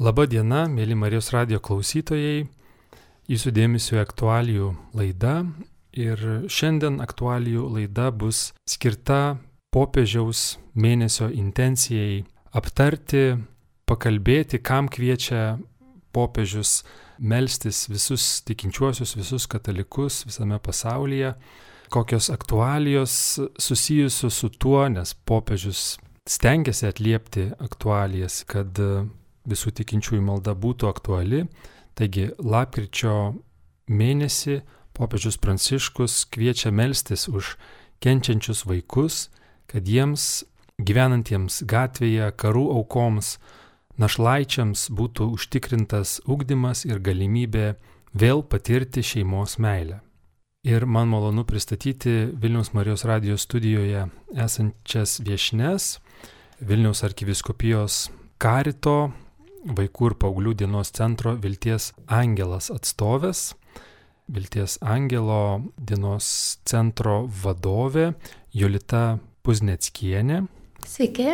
Labą dieną, mėly Marijos radio klausytojai. Jūsų dėmesio aktualijų laida. Ir šiandien aktualijų laida bus skirta popiežiaus mėnesio intencijai aptarti, pakalbėti, kam kviečia popiežius melstis visus tikinčiuosius, visus katalikus visame pasaulyje, kokios aktualijos susijusios su tuo, nes popiežius stengiasi atliepti aktualijas, kad visų tikinčiųjų malda būtų aktuali. Taigi lapkričio mėnesį popiežius Pranciškus kviečia melstis už kenčiančius vaikus, kad jiems gyvenantiems gatvėje, karų aukoms, našlaičiams būtų užtikrintas ugdymas ir galimybė vėl patirti šeimos meilę. Ir man malonu pristatyti Vilniaus Marijos radijos studijoje esančias viešnes Vilniaus arkiviskupijos karito vaikų ir paauglių dienos centro Vilties Angelas atstovės, Vilties Angelo dienos centro vadovė Jolita Puzneckienė. Sveiki.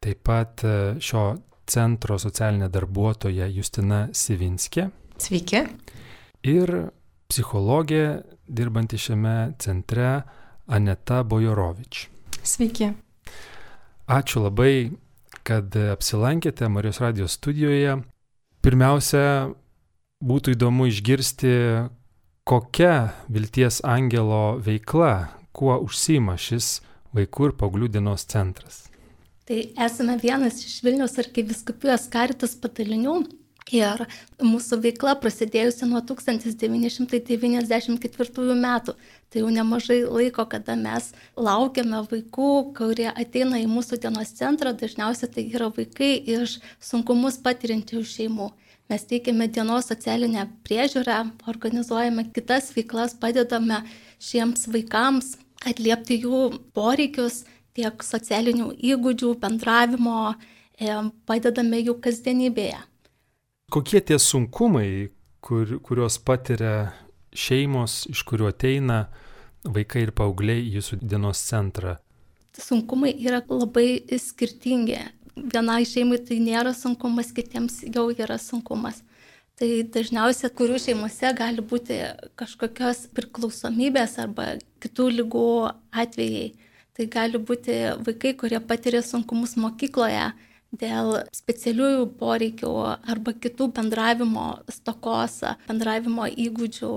Taip pat e, šio centro socialinė darbuotoja Justina Sivinskė. Sveiki. Ir psichologė dirbanti šiame centre Aneta Bojorovič. Sveiki. Ačiū labai kad apsilankėte Marijos radijos studijoje. Pirmiausia, būtų įdomu išgirsti, kokia vilties angelo veikla, kuo užsima šis vaikų ir paauglių dienos centras. Tai esame vienas iš Vilnius arkiviskupijos karitas patalinių ir mūsų veikla prasidėjusi nuo 1994 metų. Tai jau nemažai laiko, kada mes laukiame vaikų, kurie ateina į mūsų dienos centrą, dažniausiai tai yra vaikai iš sunkumus patirinčių šeimų. Mes teikiame dienos socialinę priežiūrą, organizuojame kitas veiklas, padedame šiems vaikams atliepti jų poreikius tiek socialinių įgūdžių, bendravimo, e, padedame jų kasdienybėje. Kokie tie sunkumai, kur, kuriuos patiria šeimos, iš kuriuo ateina vaikai ir paaugliai į jūsų dienos centrą? Sunkumai yra labai skirtingi. Vienai šeimai tai nėra sunkumas, kitiems jau yra sunkumas. Tai dažniausiai, kurių šeimose gali būti kažkokios priklausomybės arba kitų lygų atvejai. Tai gali būti vaikai, kurie patiria sunkumus mokykloje dėl specialiųjų poreikių arba kitų bendravimo stokos, bendravimo įgūdžių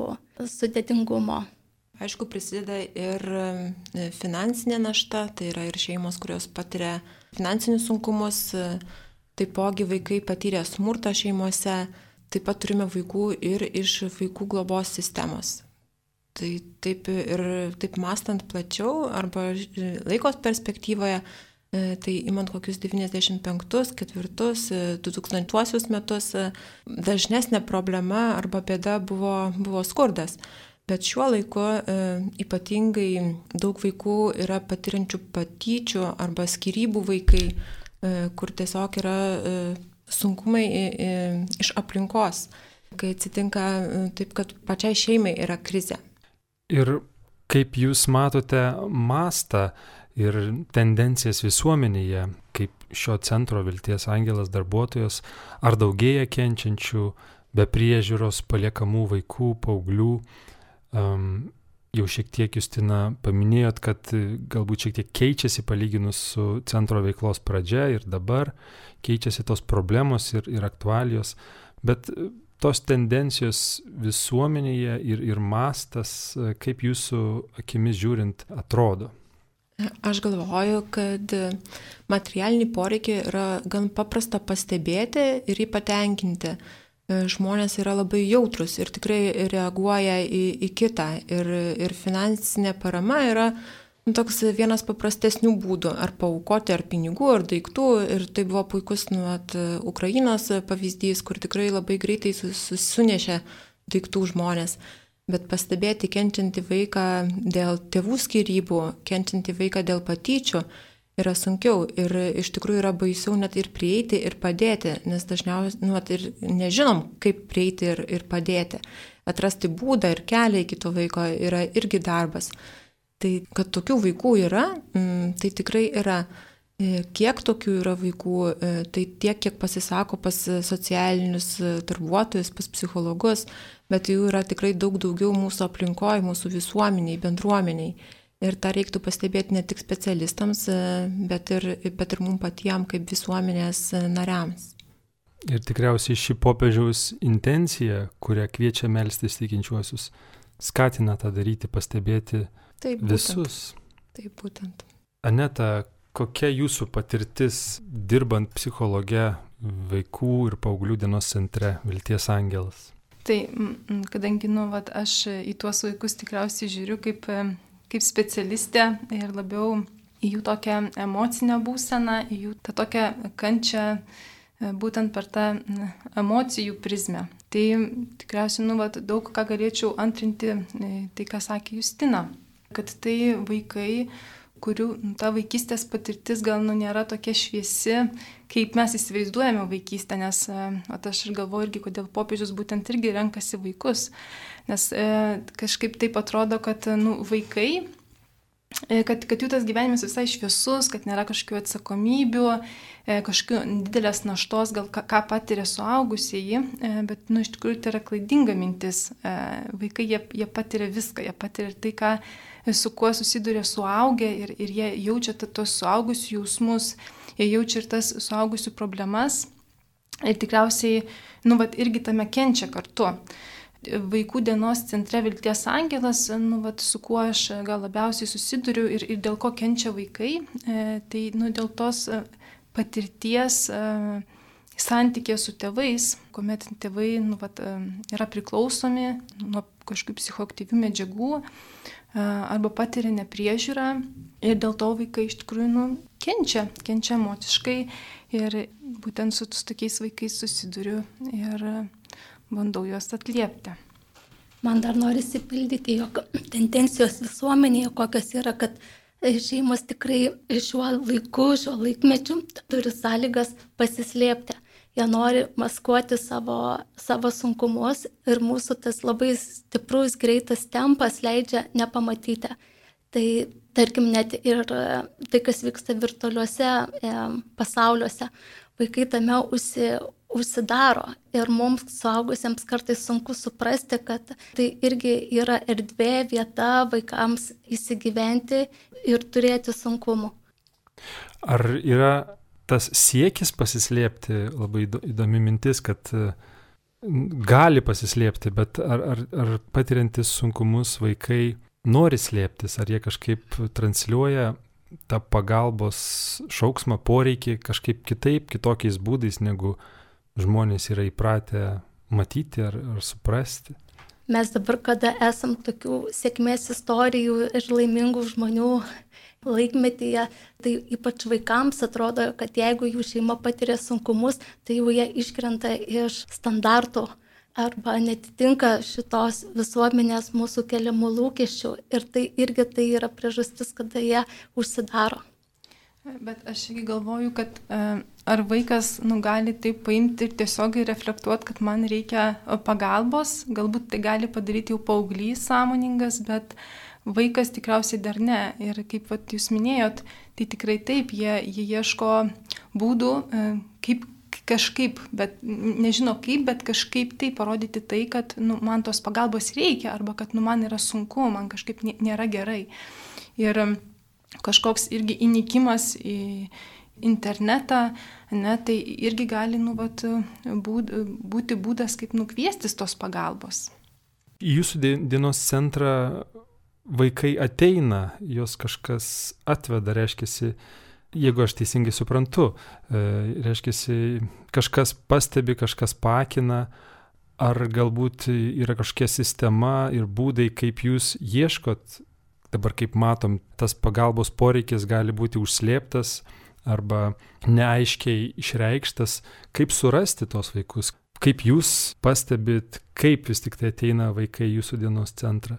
sudėtingumo. Aišku, prisideda ir e, finansinė našta, tai yra ir šeimos, kurios patiria finansinius sunkumus, taipogi vaikai patyrė smurtą šeimose, taip pat turime vaikų ir iš vaikų globos sistemos. Tai taip ir taip mastant plačiau arba laikos perspektyvoje, E, tai imant kokius 95, 4, 2000 metus, e, dažnesnė problema arba bėda buvo, buvo skurdas. Bet šiuo laiku e, ypatingai daug vaikų yra patiriančių patyčių arba skirybų vaikai, e, kur tiesiog yra e, sunkumai e, e, iš aplinkos, kai atsitinka e, taip, kad pačiai šeimai yra krize. Ir kaip jūs matote mastą ir tendencijas visuomenėje, kaip šio centro vilties angelas darbuotojas, ar daugėja kenčiančių, be priežiūros paliekamų vaikų, paauglių. Um, jau šiek tiek Justina paminėjot, kad galbūt šiek tiek keičiasi palyginus su centro veiklos pradžia ir dabar keičiasi tos problemos ir, ir aktualijos, bet tos tendencijos visuomenėje ir, ir mastas, kaip jūsų akimis žiūrint, atrodo. Aš galvoju, kad materialinį poreikį yra gan paprasta pastebėti ir jį patenkinti. Žmonės yra labai jautrus ir tikrai reaguoja į, į kitą. Ir, ir finansinė parama yra nu, toks vienas paprastesnių būdų - ar paukoti, ar pinigų, ar daiktų. Ir tai buvo puikus nu, at, Ukrainos pavyzdys, kur tikrai labai greitai susinešė daiktų žmonės. Bet pastebėti kenčiantį vaiką dėl tėvų skirybų, kenčiantį vaiką dėl patyčių yra sunkiau ir iš tikrųjų yra baisiau net ir prieiti ir padėti, nes dažniausiai nu, ir nežinom, kaip prieiti ir, ir padėti. Atrasti būdą ir kelią iki to vaiko yra irgi darbas. Tai kad tokių vaikų yra, mm, tai tikrai yra. Kiek tokių yra vaikų, tai tiek, kiek pasisako pas socialinius darbuotojus, pas psichologus, bet jų yra tikrai daug daugiau mūsų aplinkoje, mūsų visuomeniai, bendruomeniai. Ir tą reiktų pastebėti ne tik specialistams, bet ir, bet ir mums patiems kaip visuomenės nariams. Ir tikriausiai ši popiežiaus intencija, kurią kviečia melstis tikinčiuosius, skatina tą daryti, pastebėti Taip, būtent. visus. Taip būtent. Aneta, kokia jūsų patirtis dirbant psichologe vaikų ir paauglių dienos centre Vilties Angelas? Tai, kadangi, nu, vat, aš į tuos vaikus tikriausiai žiūriu kaip, kaip specialistė ir labiau į jų tokią emocinę būseną, į jų tą tokią kančią E, būtent per tą emocijų prizmę. Tai tikriausiai, nu, vat, daug ką galėčiau antrinti e, tai, ką sakė Justina, kad tai vaikai, kurių nu, ta vaikystės patirtis gal nu, nėra tokia šviesi, kaip mes įsivaizduojame vaikystę, nes e, at, aš ir galvoju irgi, kodėl popiežius būtent irgi renkasi vaikus, nes e, kažkaip taip atrodo, kad nu, vaikai E, kad, kad jų tas gyvenimas visai šviesus, kad nėra kažkokių atsakomybių, e, kažkokių didelės naštos, gal ką, ką patiria suaugusieji, bet, nu, iš tikrųjų tai yra klaidinga mintis. Vaikai, jie, jie patiria viską, jie patiria tai, ką, su kuo susiduria suaugę ir, ir jie jaučia tos suaugusių jausmus, jie jaučia ir tas suaugusių problemas. Ir tikriausiai, nu, vat, irgi tame kenčia kartu. Vaikų dienos centre Vilties Angelas, nu, vat, su kuo aš gal labiausiai susiduriu ir, ir dėl ko kenčia vaikai, e, tai nu, dėl tos e, patirties e, santykė su tėvais, kuomet tėvai nu, vat, e, yra priklausomi nuo kažkokių psichoaktyvių medžiagų arba patiria nepriežiūrą ir dėl to vaikai iš tikrųjų nu, kenčia, kenčia emociškai ir būtent su, tokiais vaikais susiduriu ir bandau juos atliepti. Man dar norisi pildyti, jog tendencijos visuomenėje kokios yra, kad šeimos tikrai šiuo laiku, šiuo laikmečiu turi sąlygas pasislėpti. Jie nori maskuoti savo, savo sunkumus ir mūsų tas labai stiprus, greitas tempas leidžia nepamatyti. Tai tarkim net ir tai, kas vyksta virtualiuose e, pasauliuose, vaikai tame užsi, užsidaro ir mums suaugusiems kartais sunku suprasti, kad tai irgi yra erdvė, vieta vaikams įsigyventi ir turėti sunkumų. Ar yra tas siekis pasislėpti, labai įdomi mintis, kad gali pasislėpti, bet ar, ar, ar patiriantis sunkumus vaikai nori slėptis, ar jie kažkaip transliuoja tą pagalbos šauksmą, poreikį kažkaip kitaip, kitokiais būdais, negu žmonės yra įpratę matyti ar, ar suprasti. Mes dabar, kada esam tokių sėkmės istorijų ir laimingų žmonių laikmetyje, tai ypač vaikams atrodo, kad jeigu jų šeima patiria sunkumus, tai jau jie iškrenta iš standartų arba netitinka šitos visuomenės mūsų keliamų lūkesčių ir tai irgi tai yra priežastis, kada jie užsidaro. Bet aš irgi galvoju, kad e, ar vaikas nu, gali taip paimti ir tiesiog reflektuoti, kad man reikia pagalbos, galbūt tai gali padaryti jau paauglys sąmoningas, bet vaikas tikriausiai dar ne. Ir kaip vat, jūs minėjot, tai tikrai taip, jie, jie ieško būdų, e, kaip kažkaip, bet nežino kaip, bet kažkaip tai parodyti tai, kad nu, man tos pagalbos reikia arba kad nu, man yra sunku, man kažkaip nėra gerai. Ir kažkoks irgi įnikimas į internetą, ne, tai irgi gali nu, vat, būt, būti būdas, kaip nukviestis tos pagalbos. Į jūsų dienos centrą vaikai ateina, jos kažkas atveda, reiškia, jeigu aš teisingai suprantu, e, reiškia, kažkas pastebi, kažkas pakina, ar galbūt yra kažkokia sistema ir būdai, kaip jūs ieškot, dabar kaip matom, tas pagalbos poreikis gali būti užslėptas arba neaiškiai išreikštas, kaip surasti tos vaikus, kaip jūs pastebit, kaip vis tik tai ateina vaikai jūsų dienos centrą.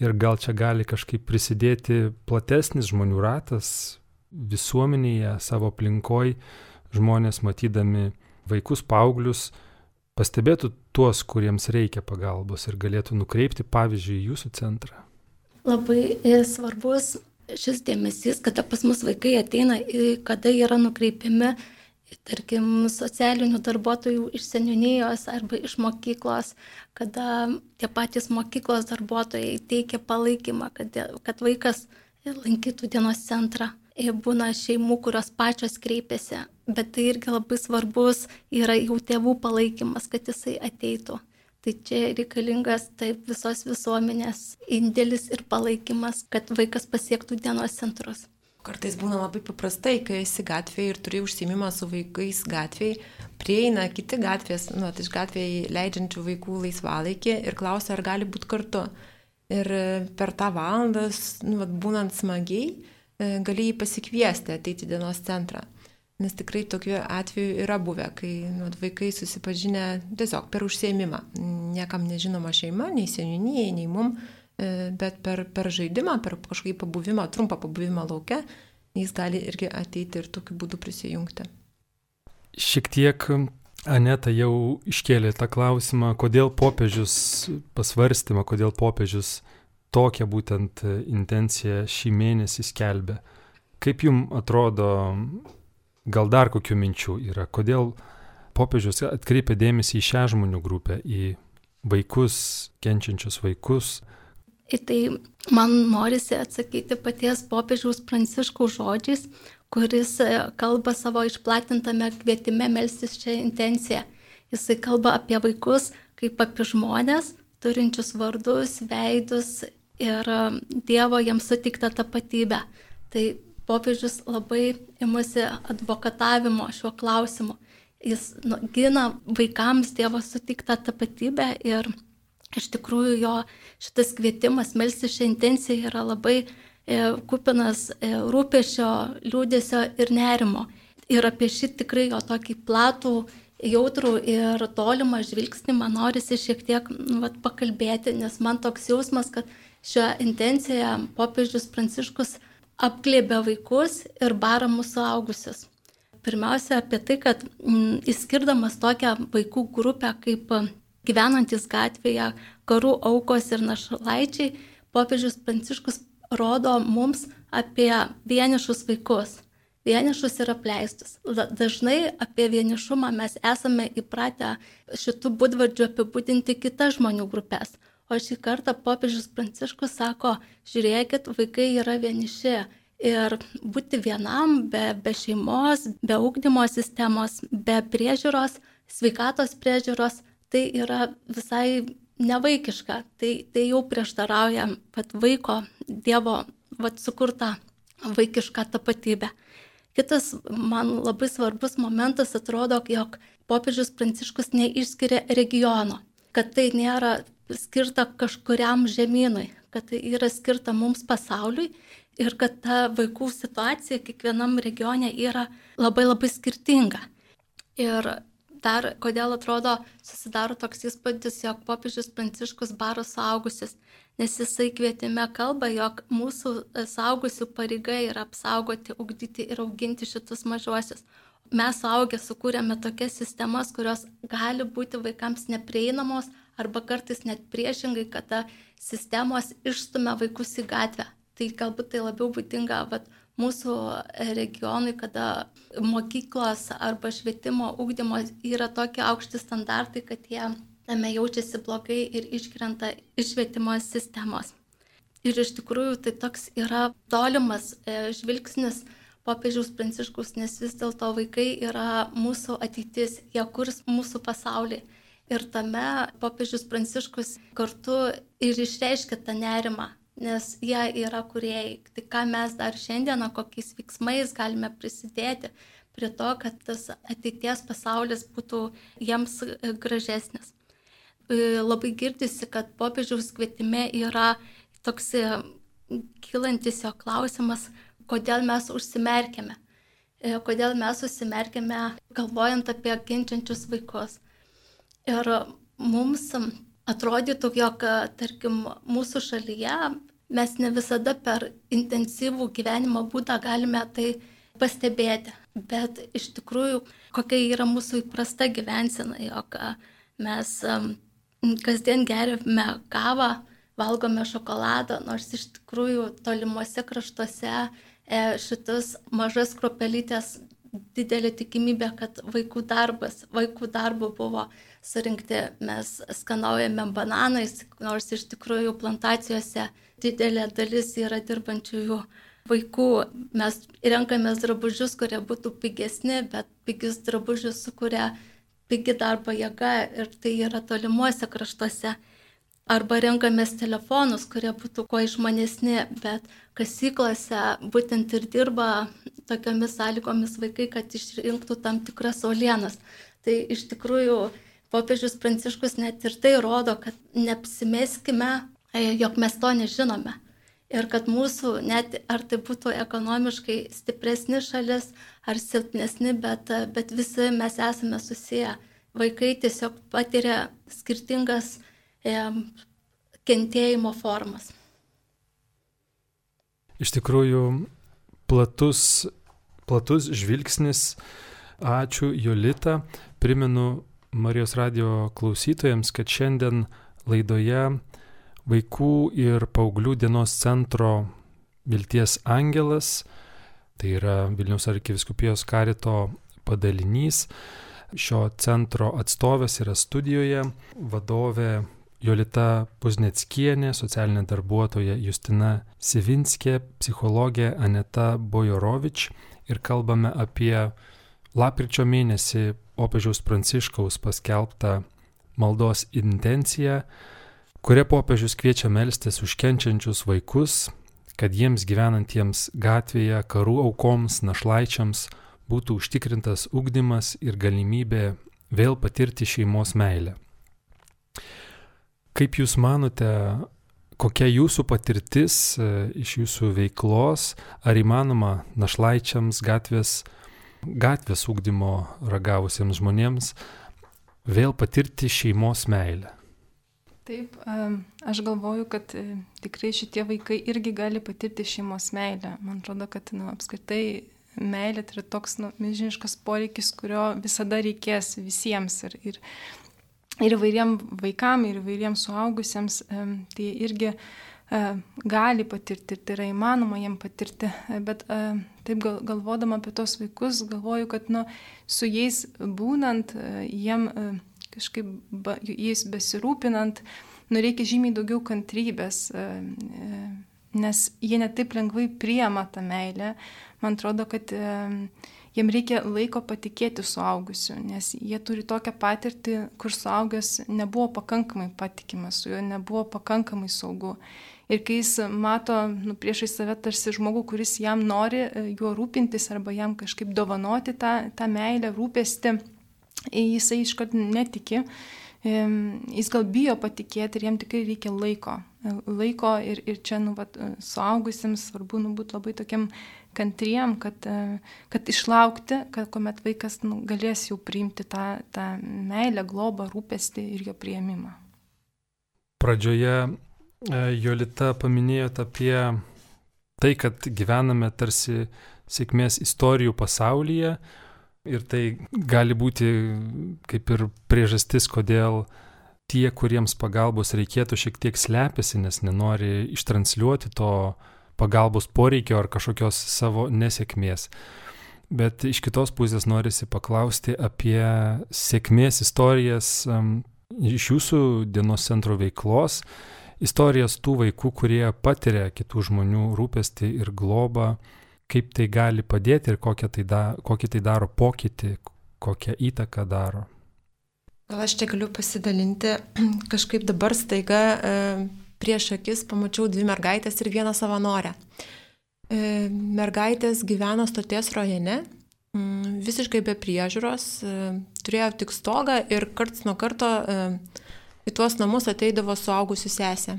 Ir gal čia gali kažkaip prisidėti platesnis žmonių ratas, visuomenėje, savo aplinkoj žmonės matydami vaikus, paauglius, pastebėtų tuos, kuriems reikia pagalbos ir galėtų nukreipti, pavyzdžiui, jūsų centrą? Labai e, svarbus šis dėmesys, kada pas mus vaikai ateina, kada yra nukreipiami, tarkim, socialinių darbuotojų iš seninijos arba iš mokyklos, kada tie patys mokyklos darbuotojai teikia palaikymą, kad, kad vaikas lankytų dienos centrą. Būna šeimų, kurios pačios kreipiasi, bet tai irgi labai svarbus yra jau tėvų palaikymas, kad jisai ateitų. Tai čia reikalingas taip visos visuomenės indėlis ir palaikymas, kad vaikas pasiektų dienos centrus. Kartais būna labai paprastai, kai esi gatvėje ir turi užsimimą su vaikais gatvėje, prieina kiti gatvės, nu, iš gatvėje leidžiančių vaikų laisvalaikį ir klausia, ar gali būti kartu. Ir per tą valandą, nu, būnant smagiai, e, gali jį pasikviesti ateiti dienos centrą. Nes tikrai tokiu atveju yra buvę, kai nu, vaikai susipažinę tiesiog per užsiemimą. Niekam nežinoma šeima, nei seninijai, nei mum, e, bet per, per žaidimą, per kažkokį pabuvimą, trumpą pabuvimą laukia, jis gali irgi ateiti ir tokiu būdu prisijungti. Šiek tiek Aneta jau iškėlė tą klausimą, kodėl popiežius pasvarstymą, kodėl popiežius tokią būtent intenciją šį mėnesį skelbė. Kaip jums atrodo, Gal dar kokių minčių yra, kodėl popiežius atkreipia dėmesį į šią žmonių grupę, į vaikus, kenčiančius vaikus. Į tai man norisi atsakyti paties popiežiaus pranciškaus žodžiais, kuris e, kalba savo išplatintame kvietime melstis šią intenciją. Jisai kalba apie vaikus kaip apie žmonės, turinčius vardus, veidus ir e, Dievo jiems sutiktą tapatybę. Tai popiežius labai imasi advokatavimo šiuo klausimu. Jis nu, gina vaikams Dievo sutiktą tapatybę ir iš tikrųjų jo šitas kvietimas melsti šią intenciją yra labai e, kupinas e, rūpešio, liūdėsio ir nerimo. Ir apie šį tikrai jo tokį platų, jautrų ir tolimą žvilgsnį man norisi šiek tiek nu, vat, pakalbėti, nes man toks jausmas, kad šią intenciją popiežius Pranciškus apglėbia vaikus ir bara mūsų augusius. Pirmiausia, apie tai, kad mm, įskirdamas tokią vaikų grupę kaip gyvenantis gatvėje, karų aukos ir našlaičiai, popiežius Pranciškus rodo mums apie vienišus vaikus. Vienišus ir apleistus. Dažnai apie vienišumą mes esame įpratę šitų būdvardžių apibūdinti kitas žmonių grupės. O šį kartą popiežius Pranciškus sako, žiūrėkit, vaikai yra vieniši. Ir būti vienam, be, be šeimos, be ūkdymo sistemos, be priežiūros, sveikatos priežiūros, tai yra visai nevaikiška. Tai, tai jau prieštarauja pat vaiko, Dievo vat, sukurtą vaikišką tapatybę. Kitas man labai svarbus momentas atrodo, jog popiežius Pranciškus neišskiria regiono, kad tai nėra skirta kažkuriam žemynui, kad tai yra skirta mums pasauliui ir kad ta vaikų situacija kiekvienam regione yra labai labai skirtinga. Ir dar kodėl atrodo susidaro toks įspūdis, jog popiežius Pranciškus baro saugusius, nes jisai kvietime kalba, jog mūsų saugusių pareiga yra apsaugoti, ugdyti ir auginti šitus mažuosius. Mes suaugę sukūrėme tokias sistemas, kurios gali būti vaikams neprieinamos arba kartais net priešingai, kada sistemos išstumia vaikus į gatvę. Tai galbūt tai labiau būdinga vat, mūsų regionui, kada mokyklos arba švietimo ūkdymo yra tokie aukšti standartai, kad jie tame jaučiasi blogai ir iškrenta iš švietimo sistemos. Ir iš tikrųjų tai toks yra tolimas e, žvilgsnis popiežiaus pranciškus, nes vis dėlto vaikai yra mūsų ateitis, jie kurs mūsų pasaulį. Ir tame popiežius Pranciškus kartu ir išreiškia tą nerimą, nes jie yra kuriejai. Tai ką mes dar šiandieną, kokiais veiksmais galime prisidėti prie to, kad tas ateities pasaulis būtų jiems e, gražesnis. E, labai girdisi, kad popiežiaus kvietime yra toks e, kilantis jo klausimas, kodėl mes užsimerkėme. Kodėl mes užsimerkėme galvojant apie kenčiančius vaikus. Ir mums atrodytų, jog, tarkim, mūsų šalyje mes ne visada per intensyvų gyvenimo būdą galime tai pastebėti. Bet iš tikrųjų, kokia yra mūsų įprasta gyvensena, jog mes kasdien geriame kavą, valgome šokoladą, nors iš tikrųjų tolimuose kraštuose e, šitas mažas kropelytės didelė tikimybė, kad vaikų darbas, vaikų darbo buvo surinkti, mes skanaujame bananais, nors iš tikrųjų plantacijose didelė dalis yra dirbančiųjų vaikų. Mes renkamės drabužius, kurie būtų pigesni, bet pigius drabužius sukuria pigi darbo jėga ir tai yra tolimuose kraštuose. Arba renkamės telefonus, kurie būtų kuo išmanesni, bet kasyklose būtent ir dirba tokiamis sąlygomis vaikai, kad išrinktų tam tikras olienas. Tai iš tikrųjų popiežius Pranciškus net ir tai rodo, kad neapsimeskime, jog mes to nežinome. Ir kad mūsų, net ar tai būtų ekonomiškai stipresni šalis ar silpnesni, bet, bet visi mes esame susiję vaikai tiesiog patiria skirtingas e, kentėjimo formas. Iš tikrųjų, platus, platus žvilgsnis. Ačiū, Jolita. Primenu Marijos radio klausytojams, kad šiandien laidoje Vaikų ir paauglių dienos centro Vilties Angelas, tai yra Vilnius arkiviskupijos karito padalinys, Šio centro atstovės yra studijoje, vadovė Jolita Puzneckienė, socialinė darbuotoja Justina Sivinskė, psichologė Aneta Bojorovič ir kalbame apie lapkričio mėnesį popiežiaus Pranciškaus paskelbtą maldos intenciją, kuria popiežius kviečia melstis už kenčiančius vaikus, kad jiems gyvenantiems gatvėje, karų aukoms, našlaičiams, būtų užtikrintas ugdymas ir galimybė vėl patirti šeimos meilę. Kaip Jūs manote, kokia Jūsų patirtis e, iš Jūsų veiklos, ar įmanoma našlaičiams gatvės, gatvės ugdymo ragavusiems žmonėms vėl patirti šeimos meilę? Taip, aš galvoju, kad e, tikrai šitie vaikai irgi gali patirti šeimos meilę. Man atrodo, kad nu, apskritai meilė tai yra toks nu, milžiniškas poreikis, kurio visada reikės visiems ir, ir, ir įvairiem vaikam, ir įvairiem suaugusiems, tai irgi e, gali patirti ir tai yra įmanoma jiem patirti, bet e, taip gal, galvodama apie tos vaikus, galvoju, kad nu, su jais būnant, jiem kažkaip jais besirūpinant, nu, reikia žymiai daugiau kantrybės, nes jie netaip lengvai priema tą meilę, man atrodo, kad jiem reikia laiko patikėti suaugusiu, nes jie turi tokią patirtį, kur suaugęs nebuvo pakankamai patikimas, su juo nebuvo pakankamai saugu. Ir kai jis mato nu, priešai save tarsi žmogų, kuris jam nori e, juo rūpintis arba jam kažkaip dovanoti tą, tą meilę, rūpestį, jisai iškart netiki, jis gal bijo patikėti ir jam tikrai reikia laiko. E, laiko ir, ir čia, nu, vat, suaugusiems svarbu nu, būti labai tokiam kantriem, kad, e, kad išlaukti, kad kuomet vaikas nu, galės jau priimti tą, tą meilę, globą, rūpestį ir jo prieimimą. Pradžioje e, Jolita paminėjote apie tai, kad gyvename tarsi sėkmės istorijų pasaulyje ir tai gali būti kaip ir priežastis, kodėl tie, kuriems pagalbos reikėtų, šiek tiek slepiasi, nes nenori ištransliuoti to pagalbos poreikio ar kažkokios savo nesėkmės. Bet iš kitos pusės norisi paklausti apie sėkmės istorijas iš jūsų dienos centro veiklos, istorijas tų vaikų, kurie patiria kitų žmonių rūpestį ir globą, kaip tai gali padėti ir tai da, kokį tai daro pokytį, kokią įtaką daro. Gal aš čia galiu pasidalinti, kažkaip dabar staiga e, prieš akis pamačiau dvi mergaitės ir vieną savanorę. E, mergaitės gyveno stoties rajone, mm, visiškai be priežiūros, e, turėjo tik stogą ir karts nuo karto į tuos namus ateidavo suaugusių sesė.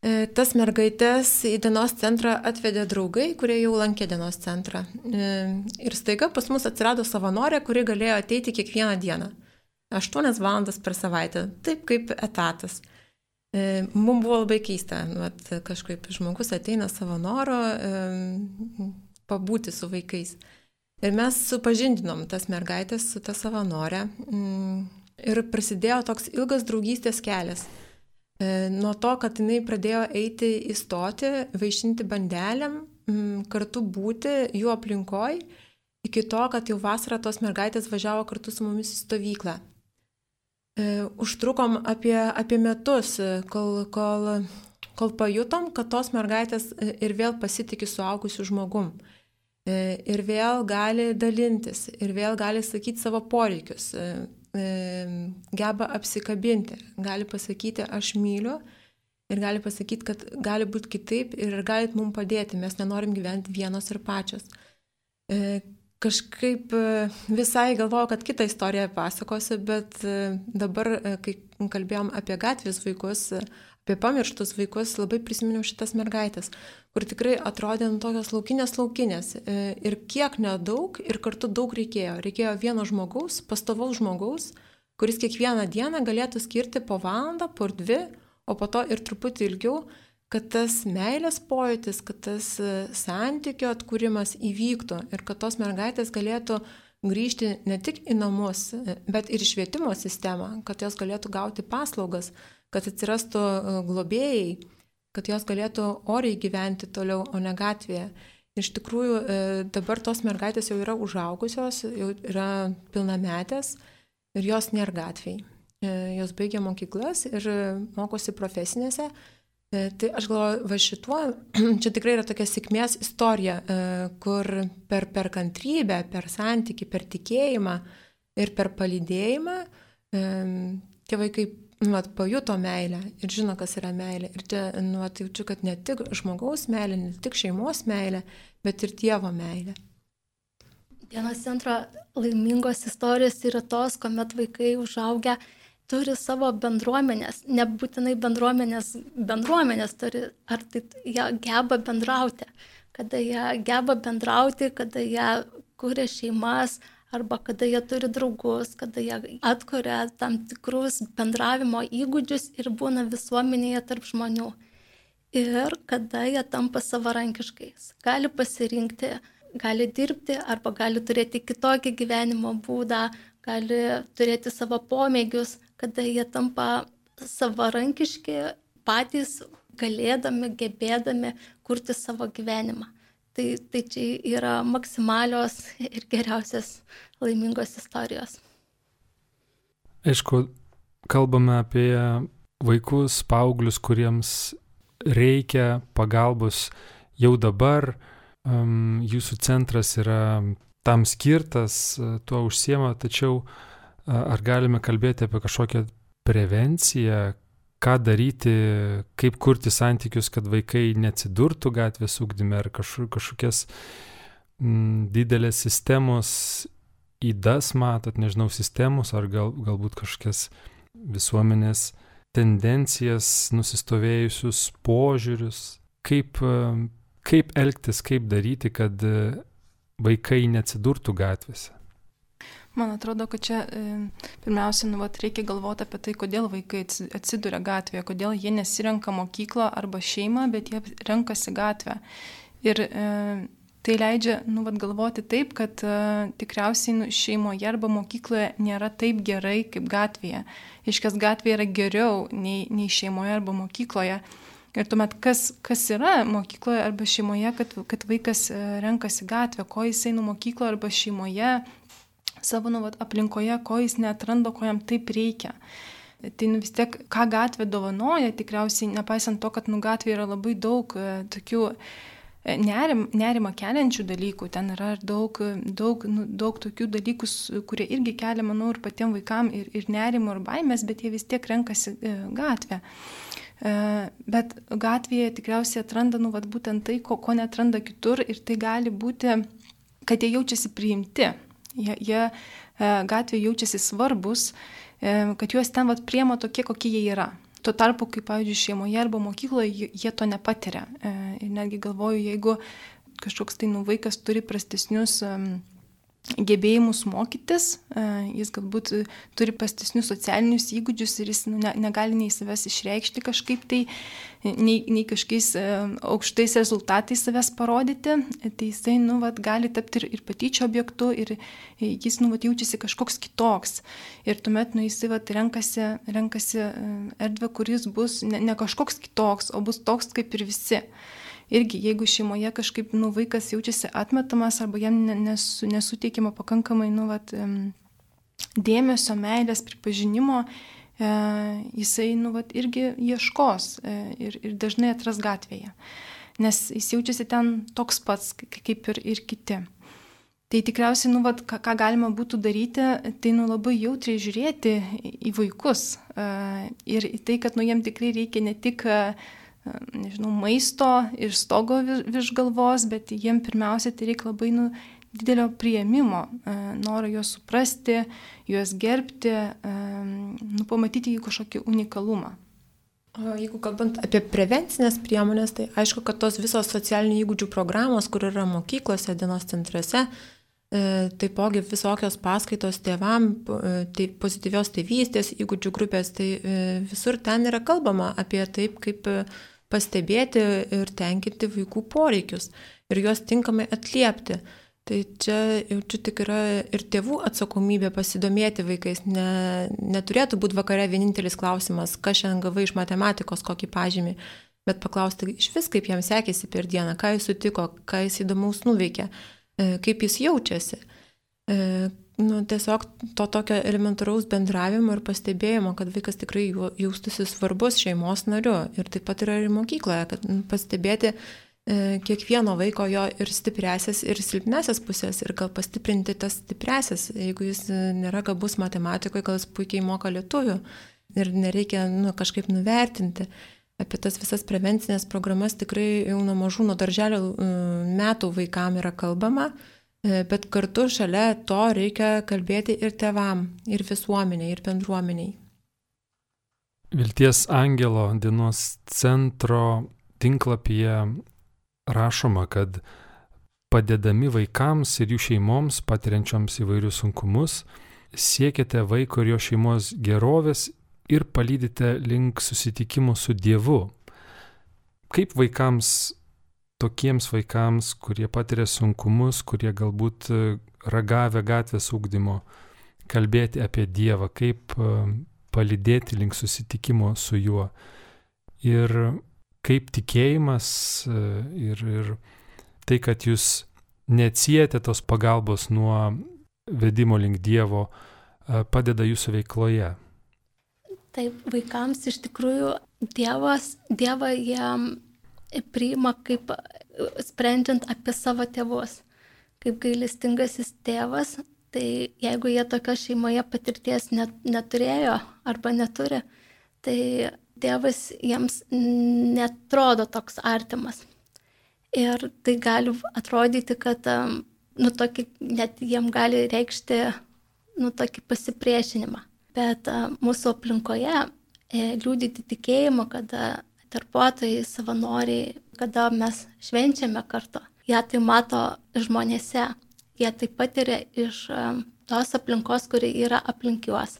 Tas mergaitės į dienos centrą atvedė draugai, kurie jau lankė dienos centrą. Ir staiga pas mus atsirado savanorė, kuri galėjo ateiti kiekvieną dieną. 8 valandas per savaitę, taip kaip etatas. E, Mums buvo labai keista, vat, kažkaip žmogus ateina savo noro e, pabūti su vaikais. Ir mes supažindinom tas mergaitės su ta savanorė mm, ir prasidėjo toks ilgas draugystės kelias. Nuo to, kad jinai pradėjo eiti į stoti, vaišinti bandelėm, kartu būti jų aplinkoj, iki to, kad jau vasarą tos mergaitės važiavo kartu su mumis į stovyklą. Užtrukom apie, apie metus, kol, kol, kol pajutom, kad tos mergaitės ir vėl pasitikė suaugusiu žmogum. Ir vėl gali dalintis, ir vėl gali sakyti savo poreikius geba apsikabinti, gali pasakyti aš myliu ir gali pasakyti, kad gali būti kitaip ir galit mums padėti, mes nenorim gyventi vienos ir pačios. E, kažkaip e, visai galvoju, kad kitą istoriją pasakosiu, bet e, dabar, kai kalbėjom apie gatvės vaikus, apie pamirštus vaikus, labai prisiminiau šitas mergaitės, kur tikrai atrodė nu, tokios laukinės laukinės. E, ir kiek nedaug, ir kartu daug reikėjo. Reikėjo vieno žmogaus, pastovaus žmogaus, kuris kiekvieną dieną galėtų skirti po valandą, po dvi, o po to ir truputį ilgiau, kad tas meilės pojūtis, kad tas e, santykio atkūrimas įvyktų ir kad tos mergaitės galėtų grįžti ne tik į namus, e, bet ir į švietimo sistemą, kad jos galėtų gauti paslaugas, kad atsirastų globėjai, kad jos galėtų oriai gyventi toliau, o ne gatvėje. Iš tikrųjų, e, dabar tos mergaitės jau yra užaugusios, jau yra pilnametės ir jos nėra gatviai. E, jos baigia mokyklas ir mokosi profesinėse. Tai aš galvoju, va šituo, čia tikrai yra tokia sėkmės istorija, kur per, per kantrybę, per santyki, per tikėjimą ir per palydėjimą tie vaikai nu, at, pajuto meilę ir žino, kas yra meilė. Ir čia, nu, at, jaučiu, kad ne tik žmogaus meilė, ne tik šeimos meilė, bet ir Dievo meilė. Vienas centro laimingos istorijos yra tos, kuomet vaikai užaugę turi savo bendruomenės, nebūtinai bendruomenės, bendruomenės turi, ar tai jie geba bendrauti, kada jie geba bendrauti, kada jie kūrė šeimas, arba kada jie turi draugus, kada jie atkuria tam tikrus bendravimo įgūdžius ir būna visuomenėje tarp žmonių. Ir kada jie tampa savarankiškais. Gali pasirinkti, gali dirbti arba gali turėti kitokį gyvenimo būdą, gali turėti savo pomėgius, kada jie tampa savarankiški patys galėdami, gebėdami kurti savo gyvenimą. Tai, tai čia yra maksimalios ir geriausios laimingos istorijos. Aišku, kalbame apie vaikus, paauglius, kuriems reikia pagalbos jau dabar. Um, jūsų centras yra tam skirtas, tuo užsiema, tačiau ar galime kalbėti apie kažkokią prevenciją, ką daryti, kaip kurti santykius, kad vaikai neatsidurtų gatvės ugdyme ar kažkokias m, mm, didelės sistemos įdas matot, nežinau, sistemos ar gal, galbūt kažkokias visuomenės tendencijas, nusistovėjusius požiūrius, kaip, kaip elgtis, kaip daryti, kad vaikai neatsidurtų gatvėse. Man atrodo, kad čia e, pirmiausia, nu, vat, reikia galvoti apie tai, kodėl vaikai atsiduria gatvėje, kodėl jie nesirenka mokyklą arba šeimą, bet jie renkasi gatvę. Ir e, tai leidžia nu, vat, galvoti taip, kad e, tikriausiai nu, šeimoje arba mokykloje nėra taip gerai kaip gatvėje. Iškas gatvėje yra geriau nei, nei šeimoje arba mokykloje. Ir tuomet, kas, kas yra mokykloje arba šeimoje, kad, kad vaikas e, renkasi gatvę, ko jisai nu mokykloje arba šeimoje savo nu, vat, aplinkoje, ko jis netranda, ko jam taip reikia. Tai nu, vis tiek, ką gatvė dovanoja, tikriausiai, nepaisant to, kad nu, gatvė yra labai daug e, tokių e, nerim, nerimą keliančių dalykų, ten yra daug, daug, nu, daug tokių dalykų, kurie irgi kelia, manau, ir patiems vaikams ir, ir nerimo, ir baimės, bet jie vis tiek renkasi e, gatvę. Bet gatvėje tikriausiai atranda, nu, vat, būtent tai, ko, ko netranda kitur ir tai gali būti, kad jie jaučiasi priimti Jie, jie e, gatvėje jaučiasi svarbus, e, kad juos ten vat priema tokie, kokie jie yra. Tuo tarpu, kai, pavyzdžiui, šeimoje arba mokykloje jie to nepatiria. E, ir netgi galvoju, jeigu kažkoks tai nu vaikas turi prastesnius gebėjimus mokytis, e, jis galbūt turi pastesnius socialinius įgūdžius ir jis nu, ne, negali nei savęs išreikšti kažkaip tai, nei, nei kažkokiais e, aukštais rezultatais savęs parodyti, tai jisai nu, vat, gali tapti ir, ir patyčio objektu ir jis nu, vat, jaučiasi kažkoks kitoks. Ir tuomet nu, jisai vat, renkasi, renkasi e, erdvę, kuris bus ne, ne kažkoks kitoks, o bus toks kaip ir visi irgi jeigu šeimoje kažkaip nu, vaikas jaučiasi atmetamas arba jam nesu, nesuteikiama pakankamai nu, vat, dėmesio, meilės, pripažinimo, e, jisai nu, vat, irgi ieškos e, ir, ir dažnai atras gatvėje, nes jis jaučiasi ten toks pats kaip ir, ir kiti. Tai tikriausiai, nu, vat, ką, ką galima būtų daryti, tai nu, labai jautriai žiūrėti į vaikus. Uh, ir į tai, kad nu, jiem tikrai reikia ne tik uh, nežinau, maisto ir stogo virš galvos, bet jiem pirmiausia tai reikia labai nu, didelio prieimimo, e, noro juos suprasti, juos gerbti, nu, pamatyti jų kažkokį unikalumą. O jeigu kalbant apie prevencinės priemonės, tai aišku, kad tos visos socialinių įgūdžių programos, kur yra mokyklose, dienos centruose, e, taipogi visokios paskaitos tėvam, tai pozityvios tėvystės įgūdžių grupės, tai visur ten yra kalbama apie taip, kaip pastebėti ir tenkinti vaikų poreikius ir juos tinkamai atliepti. Tai čia jaučiu tik yra ir tėvų atsakomybė pasidomėti vaikais. Ne, neturėtų būti vakare vienintelis klausimas, ką šiandien gavai iš matematikos, kokį pažymį, bet paklausti iš vis, kaip jam sekėsi per dieną, ką jis sutiko, ką jis įdomaus nuveikė, e, kaip jis jaučiasi, e, nu, tiesiog to tokio elementaraus bendravimo ir pastebėjimo, kad vaikas tikrai jaustųsi svarbus šeimos nariu. Ir taip pat yra ir mokykloje, kad nu, pastebėti e, kiekvieno vaiko jo ir stipresias, ir silpnesias pusės, ir gal pastiprinti tas stipresias. Jeigu jis nėra gabus matematikoje, gal jis puikiai moka lietuvių ir nereikia nu, kažkaip nuvertinti. Apie tas visas prevencinės programas tikrai jau nuo mažų, nuo darželio metų vaikam yra kalbama. E, bet kartu šalia to reikia kalbėti ir tevam, ir visuomeniai, ir bendruomeniai. Vilties angelo dienos centro tinklapyje rašoma, kad padedami vaikams ir jų šeimoms patiriančioms įvairius sunkumus, siekiate vaiko ir jo šeimos gerovės ir palydite link susitikimo su Dievu. Kaip vaikams tokiems vaikams, kurie patiria sunkumus, kurie galbūt e, ragavę gatvės ūkdymo, kalbėti apie Dievą, kaip e, palydėti link susitikimo su juo. Ir kaip tikėjimas e, ir, ir tai, kad jūs neatsijate tos pagalbos nuo vedimo link Dievo, padeda jūsų veikloje. Taip, vaikams iš tikrųjų Dievas, Dievą jam priima kaip sprendžiant apie savo tėvus, kaip gailestingasis tėvas, tai jeigu jie tokios šeimoje patirties net, neturėjo arba neturi, tai tėvas jiems netrodo toks artimas. Ir tai gali atrodyti, kad, nu, tokį, net jiem gali reikšti, nu, tokį pasipriešinimą. Bet mūsų aplinkoje e, liūdyti tikėjimo, kad darbuotojai, savanoriai, kada mes švenčiame kartu. Jie tai mato žmonėse, jie tai patiria iš tos aplinkos, kuri yra aplink juos.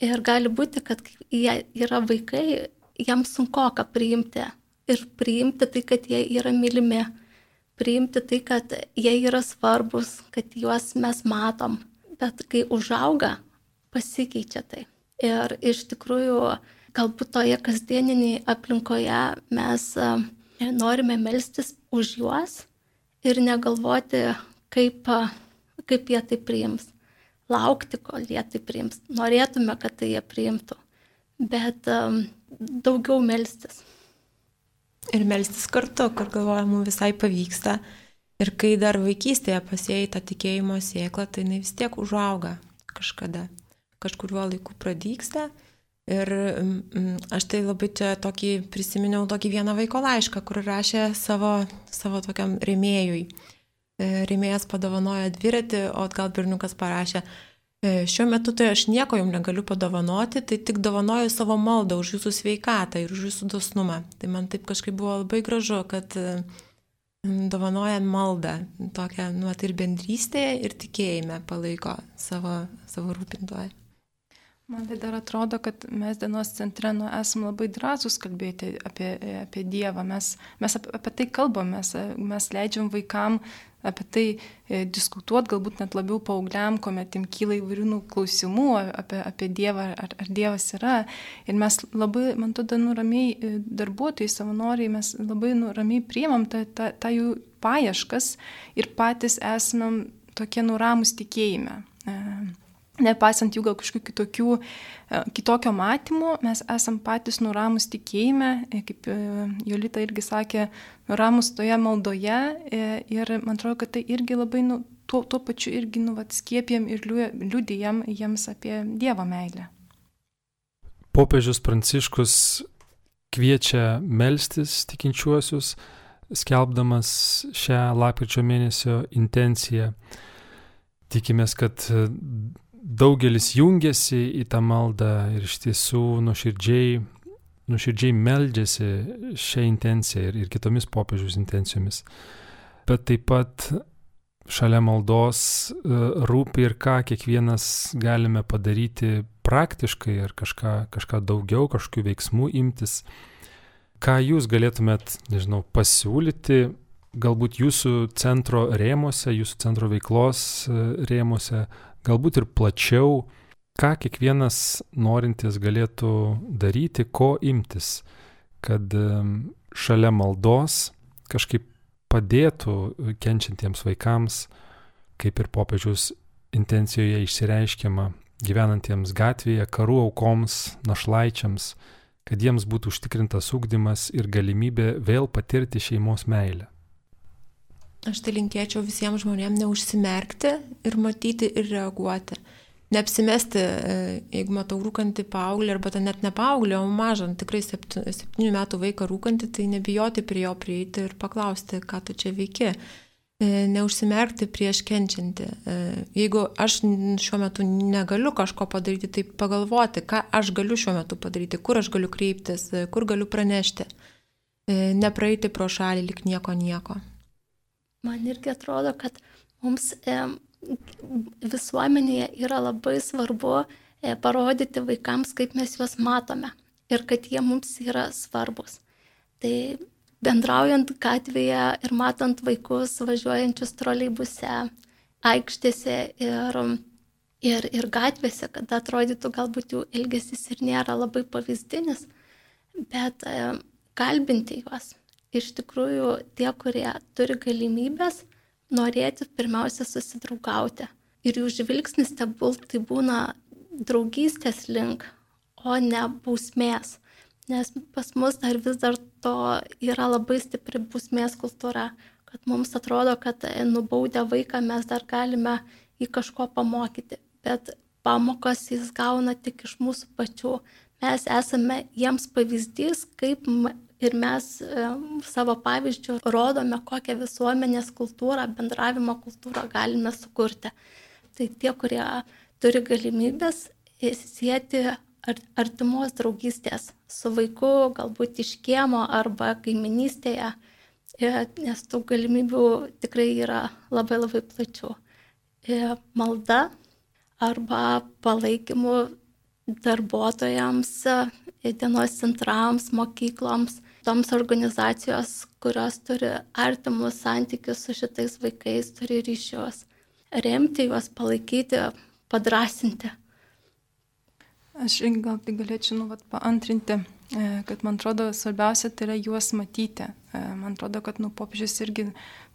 Ir gali būti, kad jie yra vaikai, jiems sunku ką priimti. Ir priimti tai, kad jie yra mylimi. Priimti tai, kad jie yra svarbus, kad juos mes matom. Bet kai užauga, pasikeičia tai. Ir iš tikrųjų galbūt toje kasdieninėje aplinkoje mes e, norime melstis už juos ir negalvoti, kaip, e, kaip jie tai priims. Laukti, kol jie tai priims. Norėtume, kad tai jie priimtų, bet um, daugiau melstis. Ir melstis kartu, kur galvoja, mums visai pavyksta. Ir kai dar vaikystėje pasėjai tą tikėjimo sėklą, tai jinai vis tiek užauga kažkada. Kažkuriuo laiku pradyksta Ir mm, aš tai labai čia tokį prisiminiau tokį vieną vaiko laišką, kur rašė savo, savo tokiam rėmėjui. E, rėmėjas padovanojo dviratį, o gal berniukas parašė, e, šiuo metu tai aš nieko jums negaliu padovanoti, tai tik dovanoju savo maldą už jūsų sveikatą ir už jūsų dosnumą. Tai man taip kažkaip buvo labai gražu, kad, dovanoja maldą, tokią, nu, ir bendrystėje, ir tikėjime palaiko savo, savo rūpintoją. Man tai dar atrodo, kad mes dienos centre nu, esame labai drąsūs kalbėti apie, apie Dievą. Mes, mes apie, apie tai kalbam, mes, mes leidžiam vaikam apie tai e, diskutuoti, galbūt net labiau paaugliam, kuomet jiems kyla įvairių nu, klausimų apie, apie Dievą, ar, ar Dievas yra. Ir mes labai, man tada, nuramiai e, darbuotojai, savanoriai, mes labai nuramiai priemam tą, tą, tą jų paieškas ir patys esame tokie nuramus tikėjime. E, nepaisant jų gal kažkokių kitokių, e, kitokio matymo, mes esam patys nuramus tikėjime, e, kaip e, Jolita irgi sakė, nuramus toje maldoje ir man atrodo, kad tai irgi labai, nu, tuo, tuo pačiu irgi, nu, vat, skiepėm ir liūdėjom jiems apie Dievo meilę. Popiežius Pranciškus kviečia melstis tikinčiuosius, skelbdamas šią lapkričio mėnesio intenciją. Tikimės, kad daugelis jungiasi į tą maldą ir iš tiesų nuoširdžiai, nuoširdžiai meldžiasi šią intenciją ir, ir kitomis popiežiaus intencijomis. Bet taip pat šalia maldos e, rūpi ir ką kiekvienas galime padaryti praktiškai ar kažką, kažką daugiau, kažkokių veiksmų imtis. Ką jūs galėtumėt, nežinau, pasiūlyti, galbūt jūsų centro rėmose, jūsų centro veiklos e, rėmose, galbūt ir plačiau, ką kiekvienas norintis galėtų daryti, ko imtis, kad šalia maldos kažkaip padėtų kenčiantiems vaikams, kaip ir popiežiaus intencijoje išsireiškiama, gyvenantiems gatvėje, karų aukoms, našlaičiams, kad jiems būtų užtikrintas ūkdymas ir galimybė vėl patirti šeimos meilę. Aš tai linkėčiau visiems žmonėms neužsimerkti ir matyti ir reaguoti. Neapsimesti, e, jeigu matau rūkantį paauglį arba ten net ne paauglį, o mažą, tikrai septynių metų vaiką rūkantį, tai nebijoti prie jo prieiti ir paklausti, ką tu čia veiki. E, neužsimerkti prieš kenčiantį. E, jeigu aš šiuo metu negaliu kažko padaryti, tai pagalvoti, ką aš galiu šiuo metu padaryti, kur aš galiu kreiptis, kur galiu pranešti. Nepraeiti pro šalį lik nieko nieko man irgi atrodo, kad mums e, visuomenėje yra labai svarbu e, parodyti vaikams, kaip mes juos matome ir kad jie mums yra svarbus. Tai bendraujant gatvėje ir matant vaikus važiuojančius troleibuse, aikštėse ir, ir, ir gatvėse, kad atrodytų galbūt jų elgesys ir nėra labai pavyzdinis, bet e, kalbinti juos, iš tikrųjų tie, kurie turi galimybės norėti pirmiausia susidraugauti. Ir jų žvilgsnis tegul tai būna draugystės link, o ne bausmės. Nes pas mus dar vis dar to yra labai stipri bausmės kultūra, kad mums atrodo, kad nubaudę vaiką mes dar galime jį kažko pamokyti, bet pamokas jis gauna tik iš mūsų pačių. Mes esame jiems pavyzdys, kaip ir mes savo pavyzdžių rodome, kokią visuomenės kultūrą, bendravimo kultūrą galime sukurti. Tai tie, kurie turi galimybės sieti artimos draugystės su vaiku, galbūt iš kiemo arba kaiminystėje, nes tų galimybių tikrai yra labai labai plačių. Malda arba palaikymu darbuotojams, dienos centrams, mokykloms toms organizacijos, kurios turi artimus santykius su šitais vaikais, turi ryšius. Remti juos, palaikyti, padrasinti. Aš gal tai galėčiau nu, vat, paantrinti, e, kad man atrodo svarbiausia tai yra juos matyti. E, man atrodo, kad nu, popiežius irgi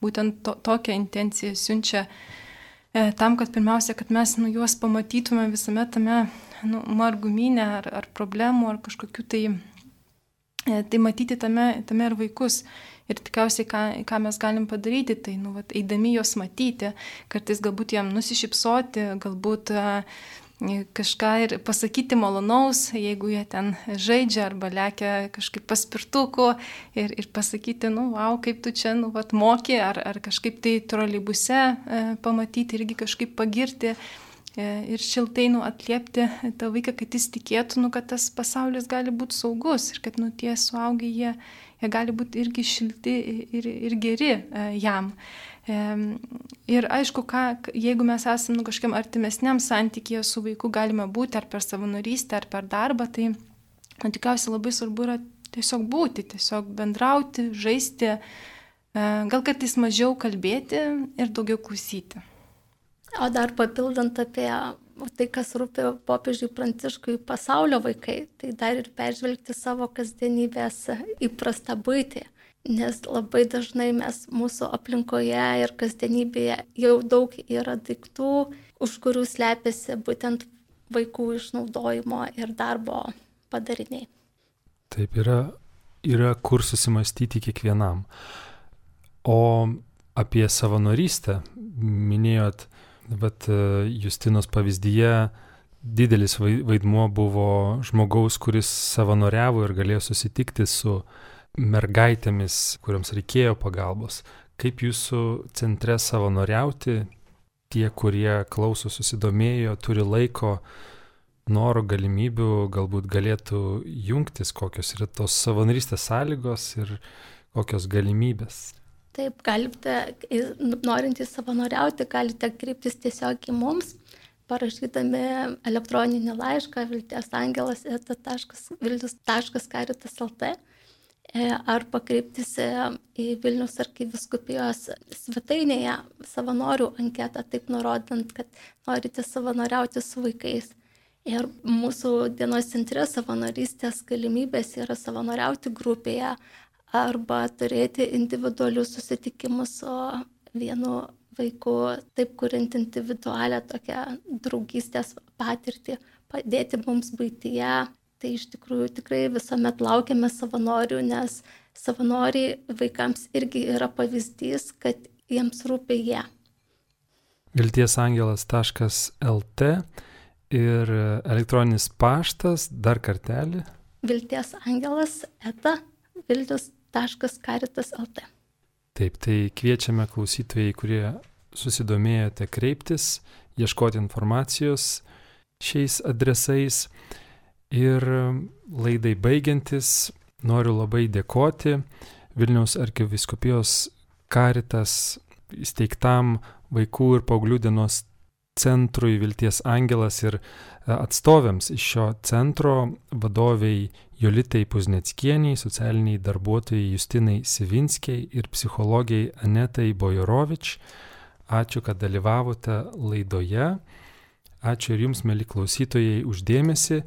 būtent to, tokią intenciją siunčia e, tam, kad pirmiausia, kad mes nu, juos pamatytume visame tame nu, margumynė ar, ar problemų ar kažkokiu tai tai matyti tame, tame ir vaikus. Ir tikriausiai, ką, ką mes galim padaryti, tai, nu, vat, eidami juos matyti, kartais galbūt jam nusišypsoti, galbūt uh, kažką ir pasakyti malonaus, jeigu jie ten žaidžia arba lekia kažkaip paspirtuku ir, ir pasakyti, nu, wow, kaip tu čia, nu, vat, moki, ar, ar kažkaip tai trolibuse uh, pamatyti irgi kažkaip pagirti ir šiltai nu, atliepti tą vaiką, kad jis tikėtų, nu, kad tas pasaulis gali būti saugus ir kad nu, tie suaugę jie, jie gali būti irgi šilti ir, ir geri e, jam. Ir aišku, ką, jeigu mes esame nu, kažkiam artimesniam santykėje su vaiku, galime būti ar per savanorystę, ar per darbą, tai man tikriausiai labai svarbu yra tiesiog būti, tiesiog bendrauti, žaisti, e, gal kartais mažiau kalbėti ir daugiau klausyti. O dar papildant apie tai, kas rūpi popiežiui Pranciškui pasaulio vaikai, tai dar ir peržvelgti savo kasdienybės įprastą būtį nes labai dažnai mes mūsų aplinkoje ir kasdienybėje jau daug yra daiktų, už kurių slepiasi būtent vaikų išnaudojimo ir darbo padariniai. Taip yra, yra kur susimastyti kiekvienam. O apie savanorystę minėjot, bet Justinos pavyzdyje didelis vaidmuo buvo žmogaus, kuris savanoriavo ir galėjo susitikti su mergaitėmis, kuriams reikėjo pagalbos. Kaip jūsų centre savanoriauti, tie, kurie klauso susidomėjo, turi laiko, noro, galimybių, galbūt galėtų jungtis, kokios yra tos savanorystės sąlygos ir kokios galimybės. Taip, galite, norintys savanoriauti, galite kreiptis tiesiog į mums, parašydami elektroninį laišką vilties angelas eta.vilnius.karitas.lt E, arba kreiptis į Vilnius arkiviskupijos svetainėje savanorių anketą, taip nurodant, kad norite savanoriauti su vaikais. Ir mūsų dienos centre savanorystės galimybės yra savanoriauti grupėje arba turėti individualius susitikimus su vienu vaiku, taip kuriant individualią tokią draugystės patirtį, padėti mums būtyje, Tai iš tikrųjų tikrai visuomet laukiame savanorių, nes savanoriai vaikams irgi yra pavyzdys, kad jiems rūpi jie. Viltiesangelas.lt ir elektroninis paštas dar kartelį. Viltiesangelas eta vilnius.karitas.lt. Taip, tai kviečiame klausytojai, kurie susidomėjote kreiptis, ieškoti informacijos šiais adresais. Ir laidai baigiantis noriu labai dėkoti Vilniaus arkiviskupijos karitas įsteigtam vaikų ir paauglių dienos centrui Vilties Angelas ir e, atstovėms iš šio centro vadoviai Jolitai Puzneckieniai, socialiniai darbuotojai Justinai Sivinskiai ir psichologiai Anetai Bojorovič. Ačiū, kad dalyvavote laidoje. Ačiū ir jums, mėly klausytojai, uždėmesi.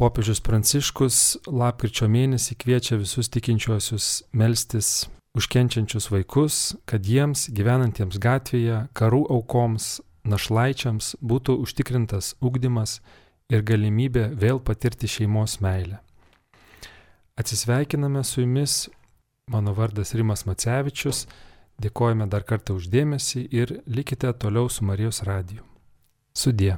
Popiežius Pranciškus lapkričio mėnesį kviečia visus tikinčiuosius melstis už kenčiančius vaikus, kad jiems gyvenantiems gatvėje, karų aukoms, našlaičiams būtų užtikrintas ugdymas ir galimybė vėl patirti šeimos meilę. Atsisveikiname su jumis, mano vardas Rimas Macevičius, dėkojame dar kartą uždėmesį ir likite toliau su Marijos radiju. Sudie.